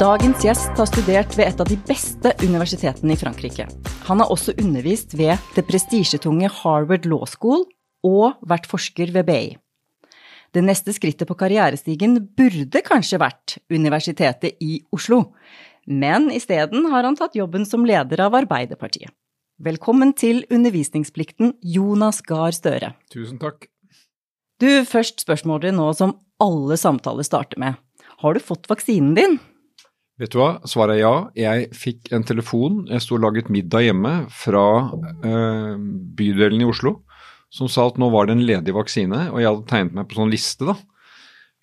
Dagens gjest har studert ved et av de beste universitetene i Frankrike. Han har også undervist ved det prestisjetunge Harvard Law School og vært forsker ved BI. Det neste skrittet på karrierestigen burde kanskje vært Universitetet i Oslo, men isteden har han tatt jobben som leder av Arbeiderpartiet. Velkommen til undervisningsplikten, Jonas Gahr Støre. Tusen takk. Du, først spørsmålet nå som alle samtaler starter med. Har du fått vaksinen din? Vet du hva, svaret er ja. Jeg fikk en telefon, jeg sto og laget middag hjemme fra eh, bydelen i Oslo, som sa at nå var det en ledig vaksine, og jeg hadde tegnet meg på sånn liste, da.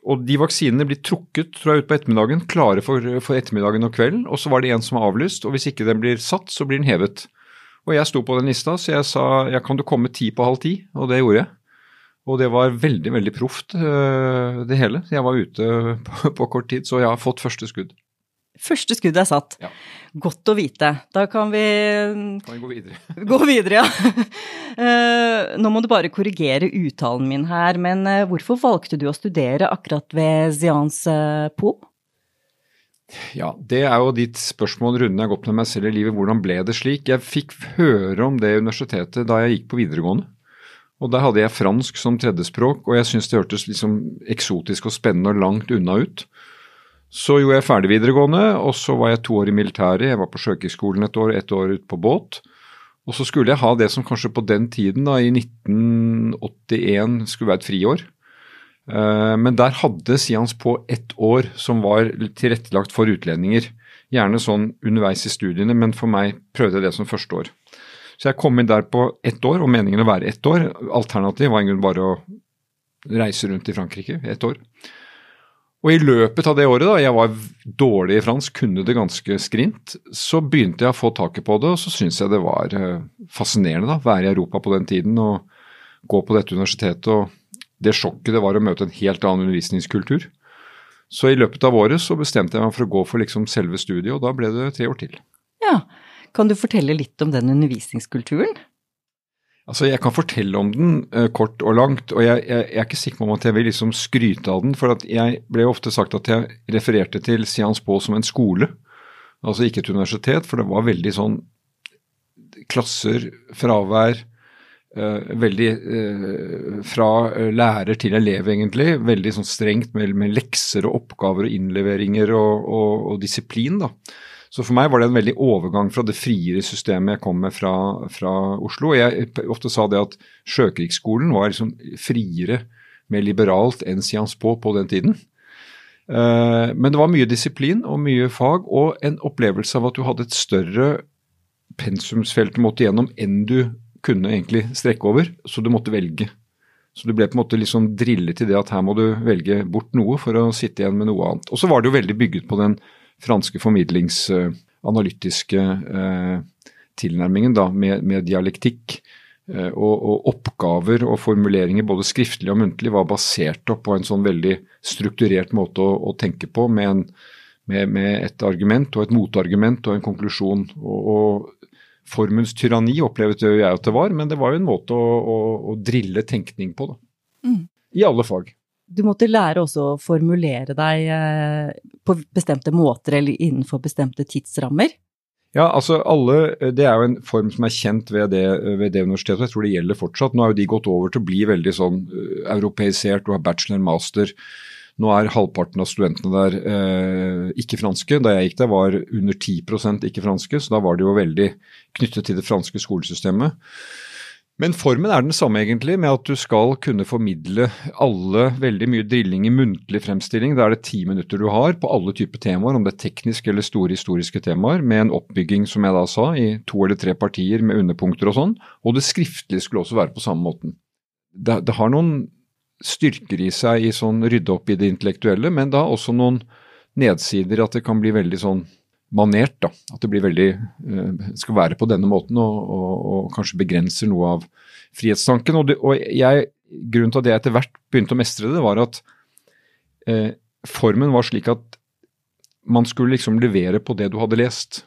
Og de vaksinene blir trukket tror jeg, ut på ettermiddagen, klare for, for ettermiddagen og kvelden, og så var det en som var avlyst, og hvis ikke den blir satt, så blir den hevet. Og jeg sto på den lista, så jeg sa ja, kan du komme ti på halv ti? Og det gjorde jeg. Og det var veldig, veldig proft, øh, det hele. Jeg var ute på, på, kort tid, så jeg har fått første skudd. Første skuddet er satt. Ja. Godt å vite. Da kan vi Kan vi gå videre? gå videre, ja. Uh, nå må du bare korrigere uttalen min her, men uh, hvorfor valgte du å studere akkurat ved Sciences Po? Ja, det er jo ditt spørsmål, runden jeg har gått med meg selv i livet. Hvordan ble det slik? Jeg fikk høre om det universitetet da jeg gikk på videregående. Og der hadde jeg fransk som tredjespråk, og jeg syntes det hørtes liksom eksotisk og spennende og langt unna ut. Så gjorde jeg ferdig videregående, og så var jeg to år i militæret. Jeg var på Sjøkrigsskolen et år, ett år ute på båt. Og så skulle jeg ha det som kanskje på den tiden, da, i 1981, skulle være et friår. Eh, men der hadde Sians på ett år som var tilrettelagt for utlendinger. Gjerne sånn underveis i studiene, men for meg prøvde jeg det som første år. Så jeg kom inn der på ett år, og meningen å være ett år. Alternativ var en grunn bare å reise rundt i Frankrike ett år. Og i løpet av det året, da, jeg var dårlig i fransk, kunne det ganske skrint, så begynte jeg å få taket på det, og så syntes jeg det var eh, fascinerende da, være i Europa på den tiden og gå på dette universitetet. og det sjokket det var å møte en helt annen undervisningskultur. Så i løpet av året så bestemte jeg meg for å gå for liksom selve studiet, og da ble det tre år til. Ja, Kan du fortelle litt om den undervisningskulturen? Altså, Jeg kan fortelle om den uh, kort og langt, og jeg, jeg, jeg, er ikke sikker på om at jeg vil liksom skryte av den. For jeg ble ofte sagt at jeg refererte til Sciences Po som en skole, altså ikke et universitet. For det var veldig sånn klasser, fravær, Uh, veldig uh, fra lærer til elev, egentlig. Veldig sånn strengt med, med lekser og oppgaver og innleveringer og, og, og, disiplin. da. Så for meg var det en veldig overgang fra det friere systemet jeg kom med fra, fra Oslo. Jeg ofte sa det at Sjøkrigsskolen var liksom friere, mer liberalt enn Sians på på den tiden. men det var mye disiplin og mye fag, og en opplevelse av at du hadde et større pensumsfelt du måtte gjennom enn du kunne egentlig strekke over, så du måtte velge. Så du ble på en måte liksom drillet til det at her må du velge bort noe for å sitte igjen med noe annet. Og så var det jo veldig bygget på den franske formidlingsanalytiske eh, tilnærmingen da, med, med dialektikk. Eh, og, og, oppgaver og formuleringer, både skriftlig og muntlig, var basert opp på en sånn veldig strukturert måte å, å tenke på, med, en, med, med, et argument og et motargument og en konklusjon. Og, og formens tyranni opplevde jeg at det var, men det var jo en måte å, å, å drille tenkning på. da. Mm. I alle fag. Du måtte lære også å formulere deg eh, på bestemte måter eller innenfor bestemte tidsrammer? Ja, altså alle, Det er jo en form som er kjent ved det, ved det universitetet, og jeg tror det gjelder fortsatt. Nå har jo de gått over til å bli veldig sånn uh, europeisert, du har bachelor, master. Nå er halvparten av studentene der eh, ikke franske. Da jeg gikk der var under 10% ikke franske, så da var de jo veldig knyttet til det franske skolesystemet. Men formen er den samme, egentlig, med at du skal kunne formidle alle veldig mye drilling i muntlig fremstilling. Da er det ti minutter du har på alle typer temaer, om det er tekniske eller store historiske temaer, med en oppbygging, som jeg da sa, i to eller tre partier med underpunkter og sånn. Og det skriftlige skulle også være på samme måten. Det, det har noen styrker i seg i sånn rydde opp i det intellektuelle, men da også noen nedsider at det kan bli veldig sånn manert. da, At det blir veldig uh, skal være på denne måten og, og, og kanskje begrenser noe av frihetstanken. Og, det, og jeg, Grunnen til at jeg etter hvert begynte å mestre det, var at uh, formen var slik at man skulle liksom levere på det du hadde lest.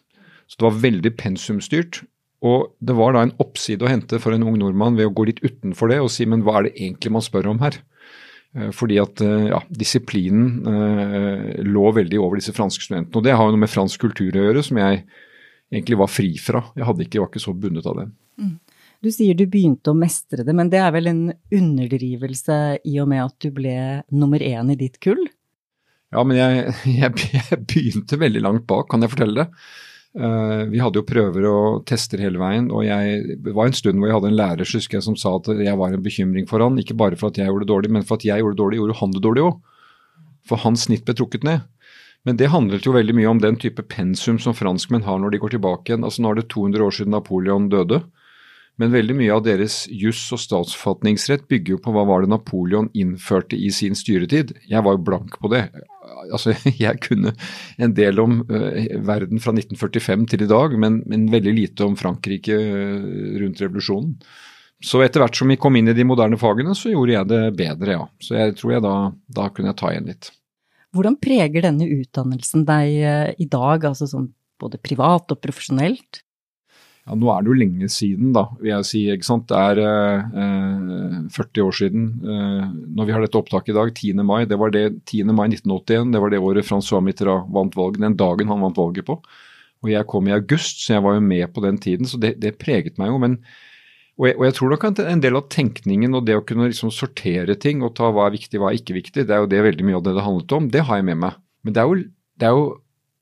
Så det var veldig pensumstyrt. Og det var da en oppside å hente for en ung nordmann ved å gå litt utenfor det og si men hva er det egentlig man spør om her? Eh, fordi at ja, disiplinen eh, lå veldig over disse franske studentene. Og det har jo noe med fransk kultur å gjøre, som jeg egentlig var fri fra. Jeg ikke, var ikke så bundet av det. Mm. Du sier du begynte å mestre det, men det er vel en underdrivelse i og med at du ble nummer én i ditt kull? Ja, men jeg, jeg, jeg begynte veldig langt bak, kan jeg fortelle det. Uh, vi hadde jo prøver og tester hele veien, og jeg, det var en stund hvor jeg hadde en lærer jeg, som sa at jeg var en bekymring for han, ikke bare for at jeg gjorde det dårlig, men for at jeg gjorde det dårlig, gjorde han det dårlig òg. For hans snitt ble trukket ned. Men det handlet jo veldig mye om den type pensum som franskmenn har når de går tilbake igjen. Altså Nå er det 200 år siden Napoleon døde. Men veldig mye av deres juss og statsforfatningsrett bygger jo på hva var det Napoleon innførte i sin styretid. Jeg var jo blank på det. Altså, Jeg kunne en del om uh, verden fra 1945 til i dag, men, men veldig lite om Frankrike uh, rundt revolusjonen. Så etter hvert som vi kom inn i de moderne fagene, så gjorde jeg det bedre, ja. Så jeg tror jeg da, da kunne jeg ta igjen litt. Hvordan preger denne utdannelsen deg uh, i dag, altså som både privat og profesjonelt? Ja, Nå er det jo lenge siden, da, vil jeg si. ikke sant? Det er eh, 40 år siden. Eh, når vi har dette opptaket i dag, 10. mai, det var det 10. mai 1981, det var det året Francois Mitterrand vant valget, den dagen han vant valget på. Og jeg kom i august, så jeg var jo med på den tiden, så det, det preget meg jo. men og jeg, og jeg, tror nok at en del av tenkningen og det å kunne liksom sortere ting og ta hva er viktig, hva er ikke viktig, det er jo det veldig mye av det det handlet om. Det har jeg med meg. Men det er jo, det er jo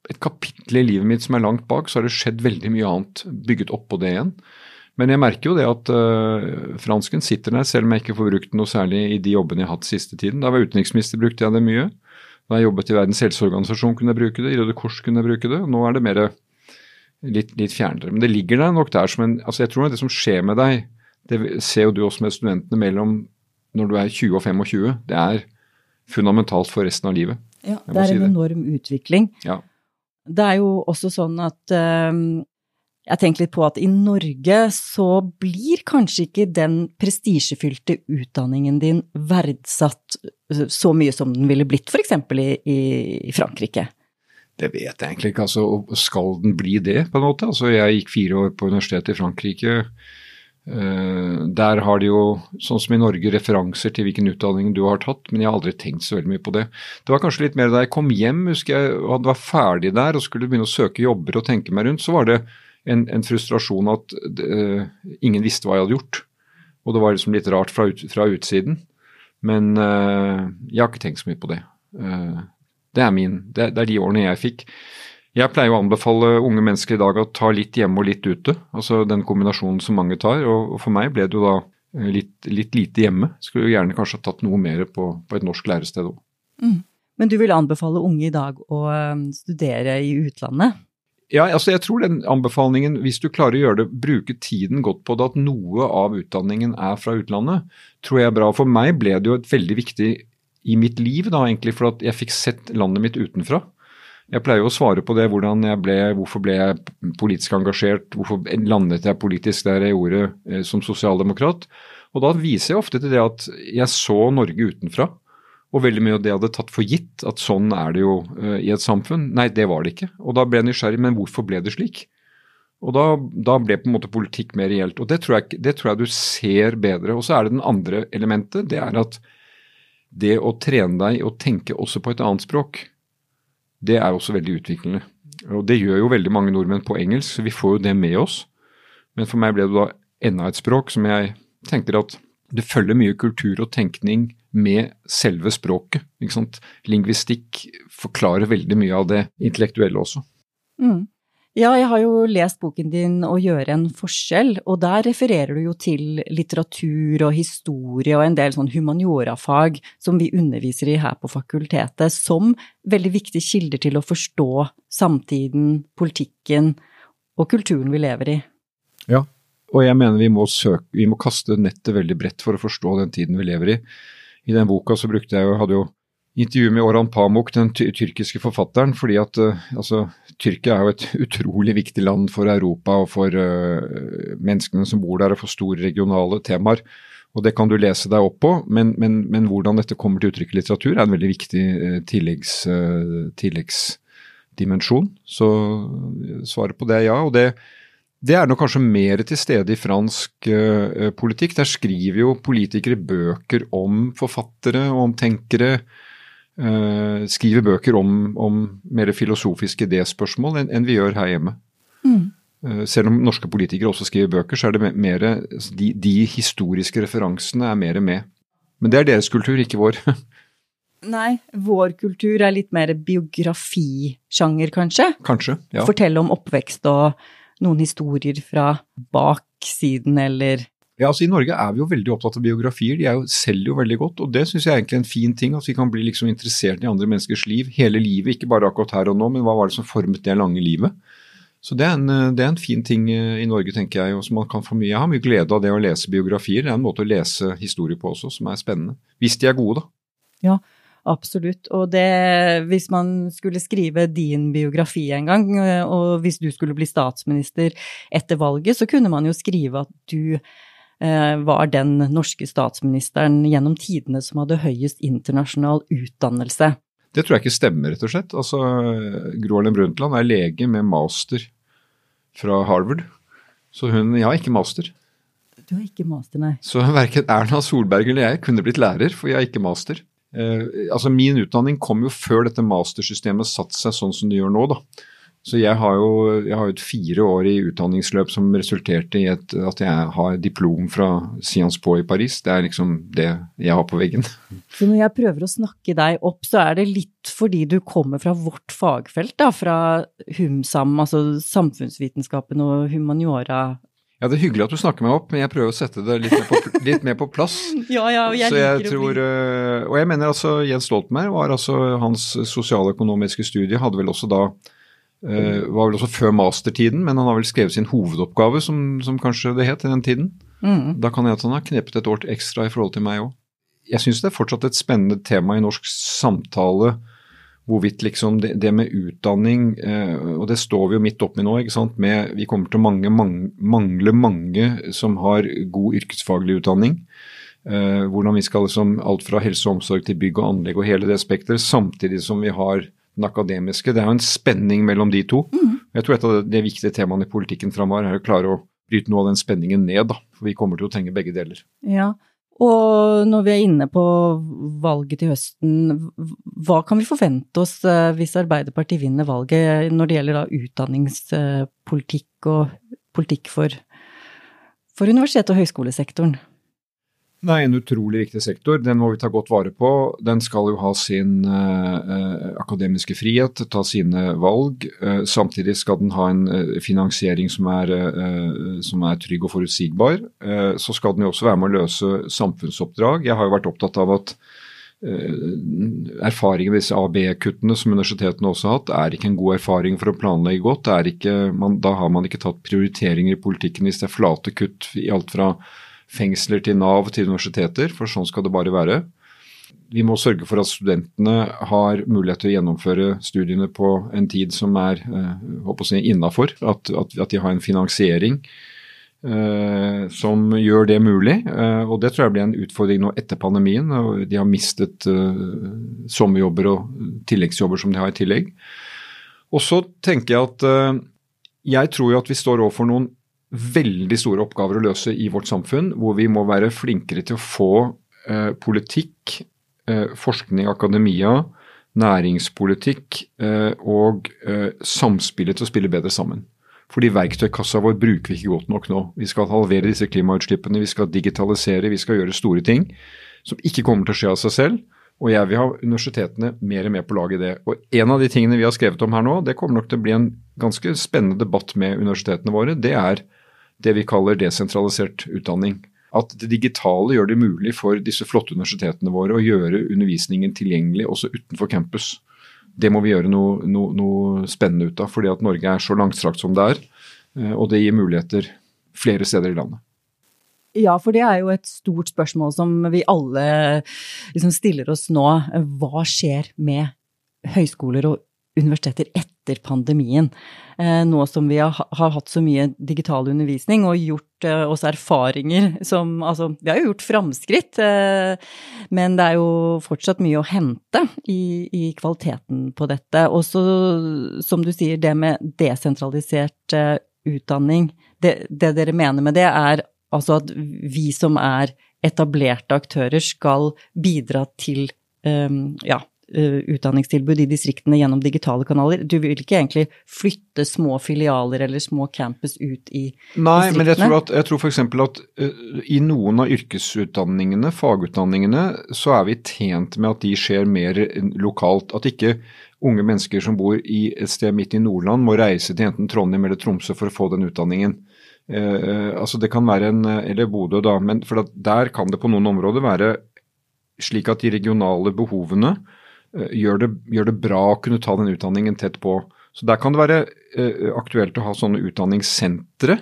et kapittel i livet mitt som er langt bak, så har det skjedd veldig mye annet bygget oppå det igjen. Men jeg merker jo det at uh, fransken sitter der, selv om jeg ikke får brukt noe særlig i de jobbene jeg har hatt siste tiden. Da jeg var utenriksminister, brukte jeg det mye. Da jeg jobbet i Verdens helseorganisasjon, kunne jeg bruke det. I Røde Kors kunne jeg bruke det. Nå er det mer litt, litt fjernere. Men det ligger der nok der som en altså Jeg tror det som skjer med deg, det ser jo du også med studentene mellom når du er 20 og 25, det er fundamentalt for resten av livet. Ja, det er en det. enorm utvikling. Ja. Det er jo også sånn at um, jeg tenker litt på at i Norge så blir kanskje ikke den prestisjefylte utdanningen din verdsatt eh, så mye som den ville blitt f.eks. I, i Frankrike. Det vet jeg egentlig ikke. altså Skal den bli det, på en måte? Altså Jeg gikk fire år på universitetet i Frankrike. Uh, der har de jo, sånn som i Norge, referanser til hvilken utdanning du har tatt, men jeg har aldri tenkt så veldig mye på det. Det var kanskje litt mer da jeg kom hjem, husker jeg, og var ferdig der og skulle begynne å søke jobber og tenke meg rundt, så var det en, en frustrasjon at uh, ingen visste hva jeg hadde gjort. Og det var liksom litt rart fra, ut, fra utsiden. Men uh, jeg har ikke tenkt så mye på det. det er min, det, det er de årene jeg fikk. Jeg pleier å anbefale unge mennesker i dag å ta litt hjemme og litt ute. Altså den kombinasjonen som mange tar. Og for meg ble det jo da eh, litt, litt lite hjemme. Skulle jo gjerne kanskje ha tatt noe mer på, på et norsk lærested òg. Mm. Men du vil anbefale unge i dag å eh, studere i utlandet? Ja, altså jeg tror den anbefalingen, hvis du klarer å gjøre det, bruke tiden godt på det, at noe av utdanningen er fra utlandet, tror jeg er bra. For meg ble det jo et veldig viktig i mitt liv, da egentlig, for at jeg fikk sett landet mitt utenfra. Jeg pleier å svare på det, hvordan jeg ble, hvorfor ble jeg politisk engasjert, hvorfor landet jeg politisk der jeg gjorde eh, som sosialdemokrat. Og da viser jeg ofte til det at jeg så Norge utenfra. Og veldig mye av det jeg hadde tatt for gitt, at sånn er det jo uh, i et samfunn. Nei, det var det ikke. Og da ble jeg nysgjerrig, men hvorfor ble det slik? Og da, da ble på en måte politikk mer reelt. Og det tror, jeg, det tror jeg du ser bedre. Og så er det den andre elementet. Det er at det å trene deg å tenke også på et annet språk det er også veldig utviklende. Og det gjør jo veldig mange nordmenn på engelsk, så vi får jo det med oss. Men for meg ble det da enda et språk som jeg tenker at det følger mye kultur og tenkning med selve språket. ikke sant? Lingvistikk forklarer veldig mye av det intellektuelle også. Mm. Ja, jeg har jo lest boken din Å gjøre en forskjell, og der refererer du jo til litteratur og historie og en del sånn humaniorafag som vi underviser i her på fakultetet, som veldig viktige kilder til å forstå samtiden, politikken og kulturen vi lever i. Ja, og jeg mener vi må, søke, vi må kaste nettet veldig bredt for å forstå den tiden vi lever i. I den boka så brukte jeg jo, hadde jo intervju med Orhan Pamuk, den tyrkiske forfatteren. fordi at uh, altså, Tyrkia er jo et utrolig viktig land for Europa og for uh, menneskene som bor der, og for store regionale temaer. Og Det kan du lese deg opp på, men, men, men hvordan dette kommer til uttrykk i litteratur er en veldig viktig uh, tilleggs, tilleggsdimensjon. Så svaret på det er ja. og det Det er nok kanskje mer til stede i fransk uh, politikk. Der skriver jo politikere bøker om forfattere og om tenkere. Uh, skriver bøker om, om mer filosofiske idéspørsmål enn, enn vi gjør her hjemme. Mm. Uh, selv om norske politikere også skriver bøker, så er det mer altså de, de historiske referansene er mer med. Men det er deres kultur, ikke vår. Nei, vår kultur er litt mer biografisjanger, kanskje? Kanskje, ja. Fortelle om oppvekst og noen historier fra baksiden, eller ja, altså I Norge er vi jo veldig opptatt av biografier. De er jo, selger jo veldig godt. og Det syns jeg er egentlig en fin ting. At vi kan bli liksom interessert i andre menneskers liv hele livet. Ikke bare akkurat her og nå, men hva var det som formet det lange livet. Så det er, en, det er en fin ting eh, i Norge, tenker jeg. og som man kan få mye. Jeg har mye glede av det å lese biografier. Det er en måte å lese historie på også, som er spennende. Hvis de er gode, da. Ja, Absolutt. Og det, hvis man skulle skrive din biografi en gang, og hvis du skulle bli statsminister etter valget, så kunne man jo skrive at du eh, var den norske statsministeren gjennom tidene som hadde høyest internasjonal utdannelse. Det tror jeg ikke stemmer, rett og slett. Altså, Gro Harlem Brundtland er lege med master fra Harvard. Så hun Jeg har ikke master. Du har ikke master, nei. Så verken Erna Solberg eller jeg kunne blitt lærer, for jeg har ikke master. Eh, altså Min utdanning kom jo før dette mastersystemet satte seg sånn som det gjør nå. da. Så jeg har jo jeg har et fire år i utdanningsløp som resulterte i et, at jeg har diplom fra Sciences Po i Paris. Det er liksom det jeg har på veggen. Så når jeg prøver å snakke deg opp, så er det litt fordi du kommer fra vårt fagfelt, da, fra HumSam, altså samfunnsvitenskapen og humaniora ja, Det er hyggelig at du snakker meg opp, men jeg prøver å sette det litt mer på, litt mer på plass. ja, ja, jeg, Så jeg liker tror. Eh, og jeg mener altså Jens Stoltenberg var altså Hans sosialøkonomiske studie hadde vel også da uh, Var vel også før mastertiden, men han har vel skrevet sin hovedoppgave, som, som kanskje det het i den tiden. Mm. Da kan jeg at han har knepet et år ekstra i forhold til meg òg. Jeg syns det er fortsatt et spennende tema i norsk samtale hvorvidt liksom det, det med utdanning, uh, og det står vi jo midt oppi nå, ikke sant, med vi kommer til å mange, mange, mangle mange som har god yrkesfaglig utdanning. Uh, hvordan vi skal liksom alt fra helse og omsorg til bygg og anlegg og hele det spekteret, samtidig som vi har den akademiske. Det er jo en spenning mellom de to. Mm. Jeg tror et av de viktige temaene i politikken framover er å klare å bryte noe av den spenningen ned, da. For vi kommer til å trenge begge deler. Ja, og når vi er inne på valget til høsten, hva kan vi forvente oss eh, hvis Arbeiderpartiet vinner valget når det gjelder da utdanningspolitikk og politikk for, for universitet- og høyskolesektoren? Nei, en utrolig viktig sektor. Den må vi ta godt vare på. Den skal jo ha sin eh, akademiske frihet, ta sine valg. Eh, samtidig skal den ha en eh, finansiering som er, som er, trygg og forutsigbar. så skal den jo også være med å løse samfunnsoppdrag. Jeg har jo vært opptatt av at erfaringen med disse ABE-kuttene som universitetene også har hatt, er ikke en god erfaring for å planlegge godt. Ikke, man, da har man ikke tatt prioriteringer i politikken hvis det er flate kutt i alt fra fengsler til Nav til universiteter, for sånn skal det bare være. Vi må sørge for at studentene har mulighet til å gjennomføre studiene på en tid som er eh, si, innafor. At, at, at, de har en finansiering eh, som gjør det mulig. Eh, og Det tror jeg blir en utfordring nå etter pandemien. De har mistet eh, sommerjobber og tilleggsjobber som de har i tillegg. Og så tenker jeg at eh, jeg tror jo at vi står overfor noen veldig store oppgaver å løse i vårt samfunn, hvor vi må være flinkere til å få eh, politikk, eh, forskning, akademia, næringspolitikk eh, og eh, samspillet til å spille bedre sammen. Fordi verktøykassa vår bruker vi ikke godt nok nå. Vi skal halvere disse klimautslippene, vi skal digitalisere, vi skal gjøre store ting som ikke kommer til å skje av seg selv. Og jeg vil ha universitetene mer og mer på lag i det. Og en av de tingene vi har skrevet om her nå, det kommer nok til å bli en ganske spennende debatt med universitetene våre. Det er det vi kaller desentralisert utdanning. At det digitale gjør det mulig for disse flotte universitetene våre å gjøre undervisningen tilgjengelig også utenfor campus. Det må vi gjøre noe, noe, noe spennende ut av, fordi at Norge er så langstrakt som det er. Eh, og det gir muligheter flere steder i landet. Ja, for det er jo et stort spørsmål som vi alle liksom stiller oss nå. Hva skjer med høyskoler og universiteter etter pandemien. Eh, nå som vi har, har, hatt så mye digital undervisning og gjort eh, oss erfaringer som Altså, vi har jo gjort framskritt, eh, men det er jo fortsatt mye å hente i, i kvaliteten på dette. Og så, som du sier, det med desentralisert utdanning, det, det dere mener med det, er altså at vi som er etablerte aktører, skal bidra til um, ja, utdanningstilbud i distriktene gjennom digitale kanaler. Du vil ikke egentlig flytte små filialer eller små campus ut i distriktene? Nei, men jeg tror, at, jeg tror f.eks. at uh, i noen av yrkesutdanningene, fagutdanningene, så er vi tjent med at de skjer mer lokalt. At ikke unge mennesker som bor i et sted midt i Nordland må reise til enten Trondheim eller Tromsø for å få den utdanningen. Uh, altså det kan være en, Eller Bodø, da. men for Der kan det på noen områder være slik at de regionale behovene gjør, det, gjør, det, bra å kunne ta den utdanningen tett på. Så Der kan det være uh, aktuelt å ha sånne utdanningssentre.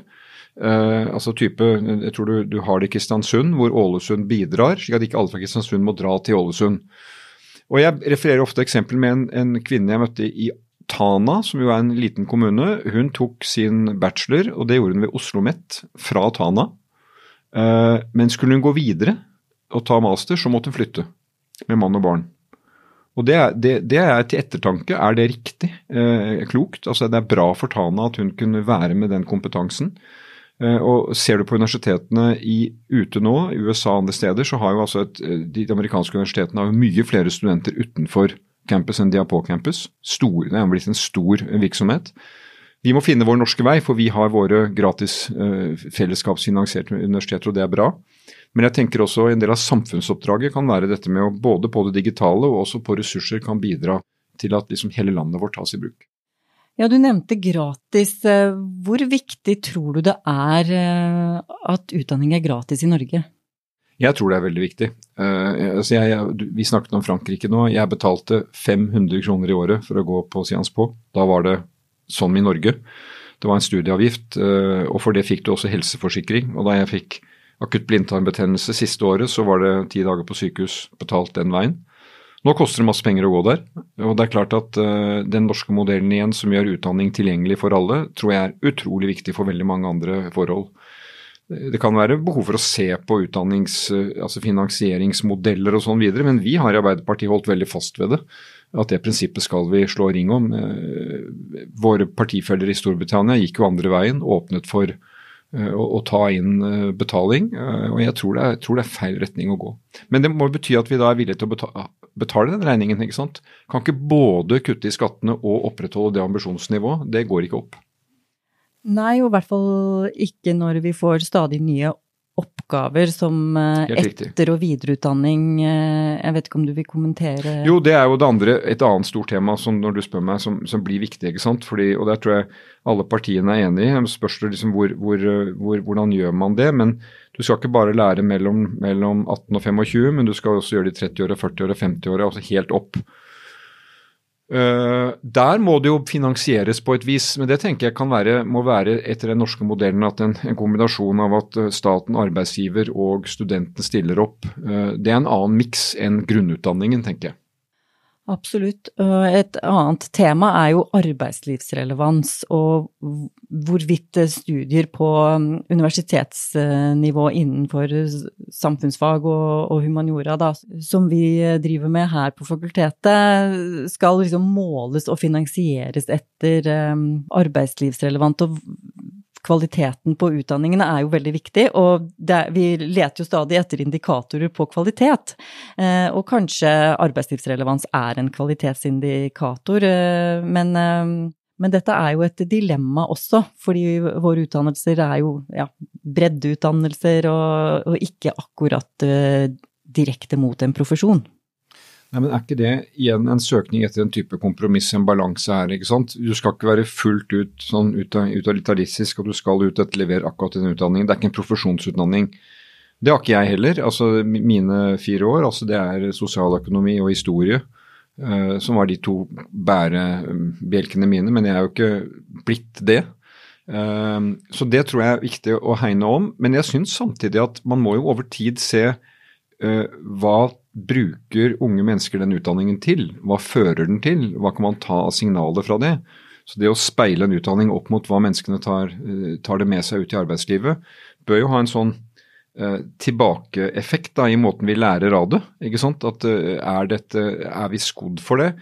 altså type, Jeg tror du, du har det i Kristiansund, hvor Ålesund bidrar, slik at ikke alle fra Kristiansund må dra til Ålesund. Og Jeg refererer ofte eksempel med en, en kvinne jeg møtte i Tana, som jo er en liten kommune, hun tok sin bachelor, og det gjorde hun ved Oslo OsloMet, fra Tana. Uh, men skulle hun gå videre og ta master, så måtte hun flytte med mann og barn. Og det det, det er til ettertanke. Er det riktig? Eh, klokt? Altså Det er bra for Tana at hun kunne være med den kompetansen. Eh, og Ser du på universitetene i, ute nå, i USA og andre steder, så har jo altså et, de amerikanske universitetene har jo mye flere studenter utenfor campus enn de har på campus. Stor, det er blitt en stor virksomhet. Vi må finne vår norske vei, for vi har våre gratis eh, fellesskapsfinansierte universiteter, og det er bra. Men jeg tenker også en del av samfunnsoppdraget kan være dette med å både på det digitale og også på ressurser kan bidra til at liksom hele landet vårt tas i bruk. Ja, du nevnte gratis. Hvor viktig tror du det er eh, at utdanning er gratis i Norge? Jeg tror det er veldig viktig. Uh, altså vi snakket om Frankrike nå. Jeg betalte 500 kroner i året for å gå på Sians på. Da var det sånn i Norge. Det var en studieavgift, og for det fikk du også helseforsikring. Og da jeg fikk akutt blindtarmbetennelse siste året, så var det ti dager på sykehus betalt den veien. Nå koster det masse penger å gå der. Og det er klart at uh, den norske modellen igjen som gjør utdanning tilgjengelig for alle, tror jeg er utrolig viktig for veldig mange andre forhold. Det kan være behov for å se på utdannings, altså finansieringsmodeller og sånn videre, men vi har i Arbeiderpartiet holdt veldig fast ved det. At det prinsippet skal vi slå ring om. Eh, våre partifeller i Storbritannia gikk jo andre veien, åpnet for eh, å, å ta inn eh, betaling. Og jeg tror er, tror det, er, feil retning å gå. Men det må bety at vi da er villige til å betale, betale den regningen. ikke sant? Kan ikke både kutte i skattene og opprettholde det ambisjonsnivået. Det går ikke opp. Nei, og i hvert fall ikke når vi får stadig nye oppgaver som eh, etter- og videreutdanning. Eh, jeg vet ikke om du vil kommentere Jo, det er jo det andre, et annet stort tema som når du spør meg, som, som blir viktig. ikke sant? Fordi, og Der tror jeg alle partiene er enige. Spørs det liksom hvor, hvor, hvor, hvordan gjør man det. Men du skal ikke bare lære mellom, mellom 18 og 25, men du skal også gjøre det i 30-åra, 40-åra, 50-åra, altså helt opp. Uh, der må det jo finansieres på et vis, men det tenker jeg være, må være etter den norske modellen at en, en kombinasjon av at eh, staten, arbeidsgiver og studenten stiller opp. Uh, det er en annen miks enn grunnutdanningen, tenker jeg. Absolutt. Et annet tema er jo arbeidslivsrelevans og hvorvidt studier på um, universitetsnivå innenfor samfunnsfag og, humaniora, da, som vi driver med her på fakultetet, skal liksom måles og finansieres etter um, arbeidslivsrelevant. Og kvaliteten på utdanningene er jo veldig viktig, og det, vi leter jo stadig etter indikatorer på kvalitet. Eh, og kanskje arbeidslivsrelevans er en kvalitetsindikator, eh, men, eh, men dette er jo et dilemma også, fordi våre utdannelser er jo ja, breddeutdannelser og, og ikke akkurat direkte mot en profesjon. Nei, men Er ikke det igjen en søkning etter en type kompromiss, en balanse her? ikke sant? Du skal ikke være fullt ut sånn utilitaristisk og du skal ut etter levere akkurat den utdanningen. Det er ikke en profesjonsutdanning. Det har ikke jeg heller. altså Mine fire år, altså det er sosialøkonomi og historie uh, som var de to bærebjelkene mine, men jeg er jo ikke blitt det. Uh, så det tror jeg er viktig å hegne om. Men jeg syns samtidig at man må jo over tid se uh, hva bruker unge mennesker den utdanningen til? Hva fører den til? Hva kan man ta av signaler fra det? Så det å speile en utdanning opp mot hva menneskene tar, eh, tar det med seg ut i arbeidslivet, bør jo ha en sånn eh, tilbakeeffekt da, i måten vi lærer av det. ikke sant? At eh, er, dette, er vi skodd for det?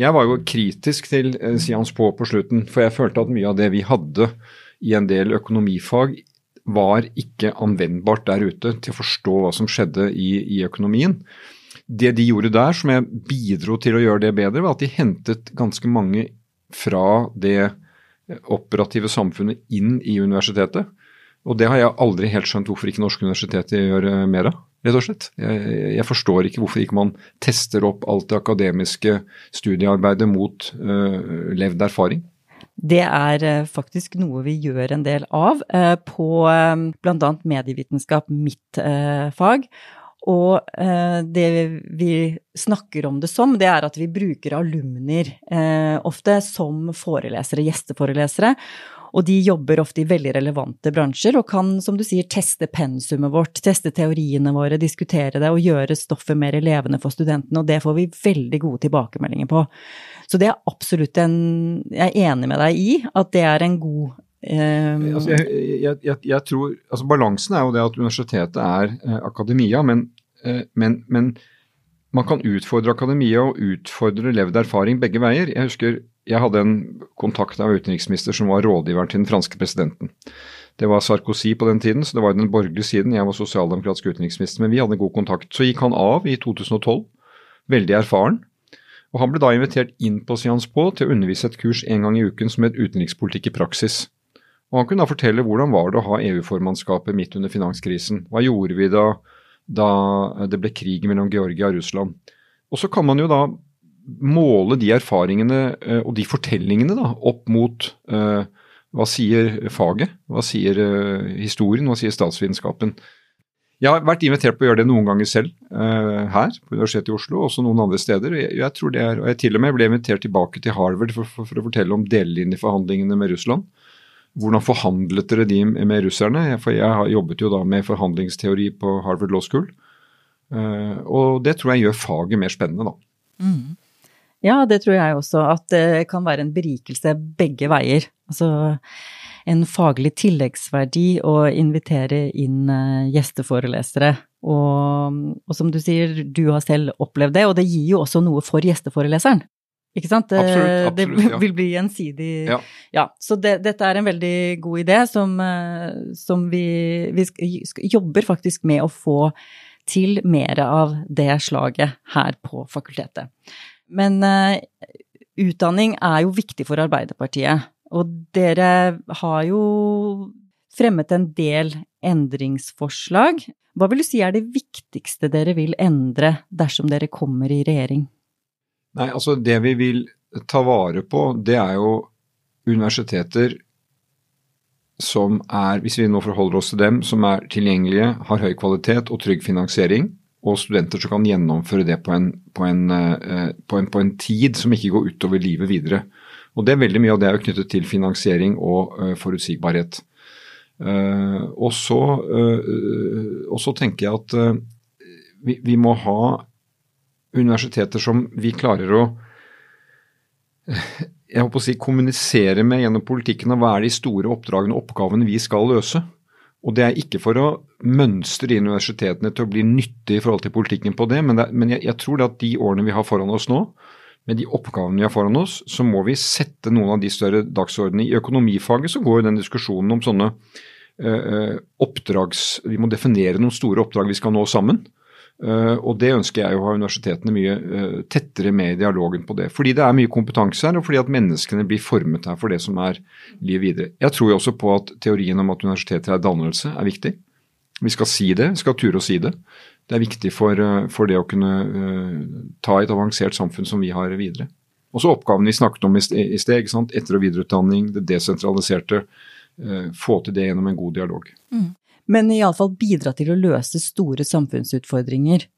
Jeg var jo kritisk til Sians på på slutten, for jeg følte at mye av det vi hadde i en del økonomifag var ikke anvendbart der ute til å forstå hva som skjedde i, i økonomien. Det de gjorde der, som jeg bidro til å gjøre det bedre, var at de hentet ganske mange fra det operative samfunnet inn i universitetet. Og det har jeg aldri helt skjønt hvorfor ikke norske universiteter gjør eh, mer av. rett og slett. Jeg, jeg, forstår ikke hvorfor ikke man tester opp alt det akademiske studiearbeidet mot uh, levd erfaring. Det er uh, faktisk noe vi gjør en del av uh, på uh, bl.a. medievitenskap, mitt fag. Og eh, det vi snakker om det som, det er at vi bruker alumner eh, ofte som forelesere, gjesteforelesere. Og de jobber ofte i veldig relevante bransjer og kan, som du sier, teste pensumet vårt, teste teoriene våre, diskutere det og gjøre stoffet mer levende for studentene, og det får vi veldig gode tilbakemeldinger på. Så det er absolutt en Jeg er enig med deg i at det er en god Um, altså jeg, jeg, jeg, jeg, tror, altså Balansen er jo det at universitetet er eh, akademia, men Eh, men, men, man kan utfordre akademia og utfordre levd erfaring begge veier. Jeg husker jeg hadde en kontakt av utenriksminister som var rådgiveren til den franske presidenten. Det var Sarkozy på den tiden, så det var den borgerlige siden. Jeg var sosialdemokratisk utenriksminister, men vi hadde god kontakt. Så gikk han av i 2012, veldig erfaren. Og Han ble da invitert inn på Sciences Po til å undervise et kurs en gang i uken som het utenrikspolitikk i praksis. Og Han kunne da fortelle hvordan var det å ha EU-formannskapet midt under finanskrisen. Hva gjorde vi da? da det ble krig mellom Georgia og Russland. Og så kan man jo da måle de erfaringene eh, og de fortellingene da, opp mot uh, hva sier faget, hva sier uh, historien, hva sier statsvitenskapen. Jeg har vært invitert på å gjøre det noen ganger selv uh, her på Universitetet i Oslo, og også noen andre steder. Jeg, jeg, tror det er, og jeg til og med ble invitert tilbake til Harvard for, for, for å fortelle om delelinjeforhandlingene med Russland. Hvordan forhandlet dere de med russerne? For jeg har jobbet jo da med forhandlingsteori på Harvard Law School. Eh, og det tror jeg gjør faget mer spennende, da. Mm. Ja, det tror jeg også. At det kan være en berikelse begge veier. Altså en faglig tilleggsverdi å invitere inn eh, gjesteforelesere. Og, og, som du sier, du har selv opplevd det, og det gir jo også noe for gjesteforeleseren. Ikke sant? Det, absolutt, absolutt, det vil bli gjensidig ja. ja. Så det, dette er en veldig god idé som, eh, som vi, vi, jobber faktisk med å få til mer av det slaget her på fakultetet. Men uh, utdanning er jo viktig for Arbeiderpartiet. Og dere har jo fremmet en del endringsforslag. Hva vil du si er det viktigste dere vil endre dersom dere kommer i regjering? Nei, altså det vi vil ta vare på, det er jo universiteter som er, hvis vi nå forholder oss til dem, som er tilgjengelige, har høy kvalitet og trygg finansiering, og studenter som kan gjennomføre det på en, på en, eh, på en, på en tid som ikke går utover livet videre. Og det er Veldig mye av det er jo knyttet til finansiering og uh, forutsigbarhet. Uh, og, så, tenker jeg at vi, vi, må ha universiteter som vi klarer å jeg håper å si, kommunisere med gjennom politikken og hva er de store oppdragene og oppgavene vi skal løse. Og Det er ikke for å mønstre universitetene til å bli nyttige i forhold til politikken på det, men, det, men jeg, jeg, tror at de årene vi har foran oss nå, med de oppgavene vi har foran oss, så må vi sette noen av de større dagsordenene. I økonomifaget så går den diskusjonen om sånne øh, oppdrags... Vi må definere noen store oppdrag vi skal nå sammen. Uh, og det ønsker jeg å ha universitetene mye uh, tettere med i dialogen på det. Fordi det er mye kompetanse her, og fordi at menneskene blir formet her for det som er livet videre. Jeg tror jo også på at teorien om at universiteter er dannelse, er viktig. Vi skal si det, vi skal ture å si det. Det er viktig for, uh, for det å kunne ta et avansert samfunn som vi har videre. Også oppgaven vi snakket om i sted, etter- og videreutdanning, det desentraliserte. få til det gjennom en god dialog. Mm men iallfall bidra til å løse store samfunnsutfordringer.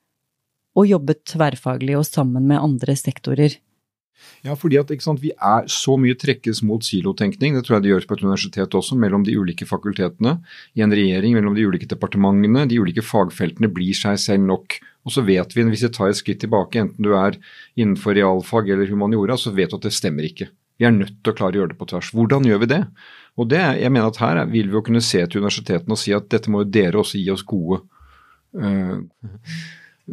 Og jobbe tverrfaglig og sammen med andre sektorer. Ja, fordi at sant, vi er så mye trekkes mot silotenkning, det tror jeg det gjøres på et universitet også, mellom de ulike fakultetene, i en regjering, mellom de ulike departementene. De ulike fagfeltene blir seg selv nok. Og så vet vi, hvis vi tar et skritt tilbake, enten du er innenfor realfag eller humaniora, så vet du at det stemmer ikke. Vi er nødt til å klare å gjøre det på tvers. Hvordan gjør vi det? Og det, jeg mener at Her vil vi jo kunne se til universitetene og si at dette må jo dere også gi oss gode øh,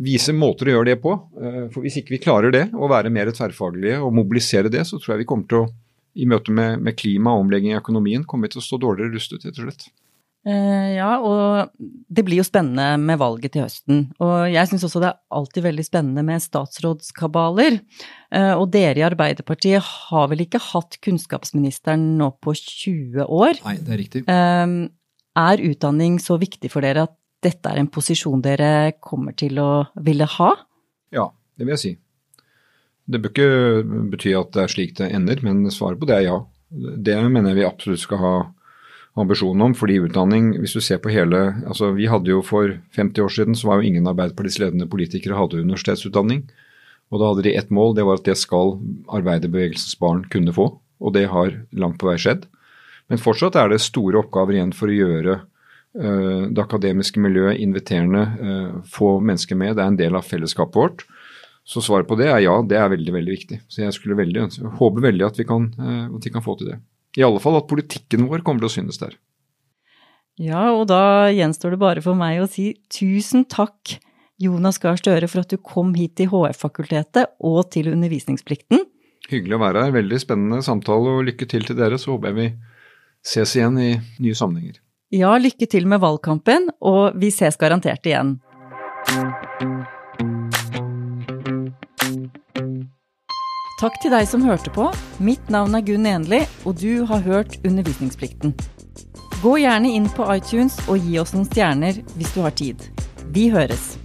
Vise måter å gjøre det på. Øh, for Hvis ikke vi klarer det, å være mer tverrfaglige og mobilisere det, så tror jeg vi kommer til å i møte med, med klima og omlegging i økonomien kommer vi til å stå dårligere rustet, rett og slett. Eh, ja, og det blir jo spennende med valget til høsten. Og jeg syns også det er alltid veldig spennende med statsrådskabaler. Eh, og dere i Arbeiderpartiet har vel ikke hatt kunnskapsministeren nå på 20 år? Nei, det er riktig. Eh, er utdanning så viktig for dere at dette er en posisjon dere kommer til å ville ha? Ja, det vil jeg si. Det bør ikke bety at det er slik det ender, men svaret på det er ja. Det mener jeg vi absolutt skal ha ambisjon om. fordi utdanning, hvis du ser på hele, altså Vi hadde jo for 50 år siden så var jo ingen Arbeiderpartiets ledende politikere hadde universitetsutdanning. Og da hadde de ett mål, det var at det skal arbeiderbevegelsens barn kunne få. Og det har langt på vei skjedd. Men fortsatt er det store oppgaver igjen for å gjøre uh, det akademiske miljøet inviterende, uh, få mennesker med. Det er en del av fellesskapet vårt. Så svaret på det er ja, det er veldig veldig viktig. Så jeg skulle veldig, håper veldig at vi, kan, uh, at vi kan få til det. I alle fall at politikken vår kommer til å synes der. Ja, og da gjenstår det bare for meg å si tusen takk, Jonas Gahr Støre, for at du kom hit til HF-fakultetet og til undervisningsplikten. Hyggelig å være her. Veldig spennende samtale, og lykke til til dere. Så håper jeg vi ses igjen i nye sammenhenger. Ja, lykke til med valgkampen, og vi ses garantert igjen. Takk til deg som hørte på. Mitt navn er Gunn Enli, og du har hørt Undervisningsplikten. Gå gjerne inn på iTunes og gi oss noen stjerner hvis du har tid. Vi høres!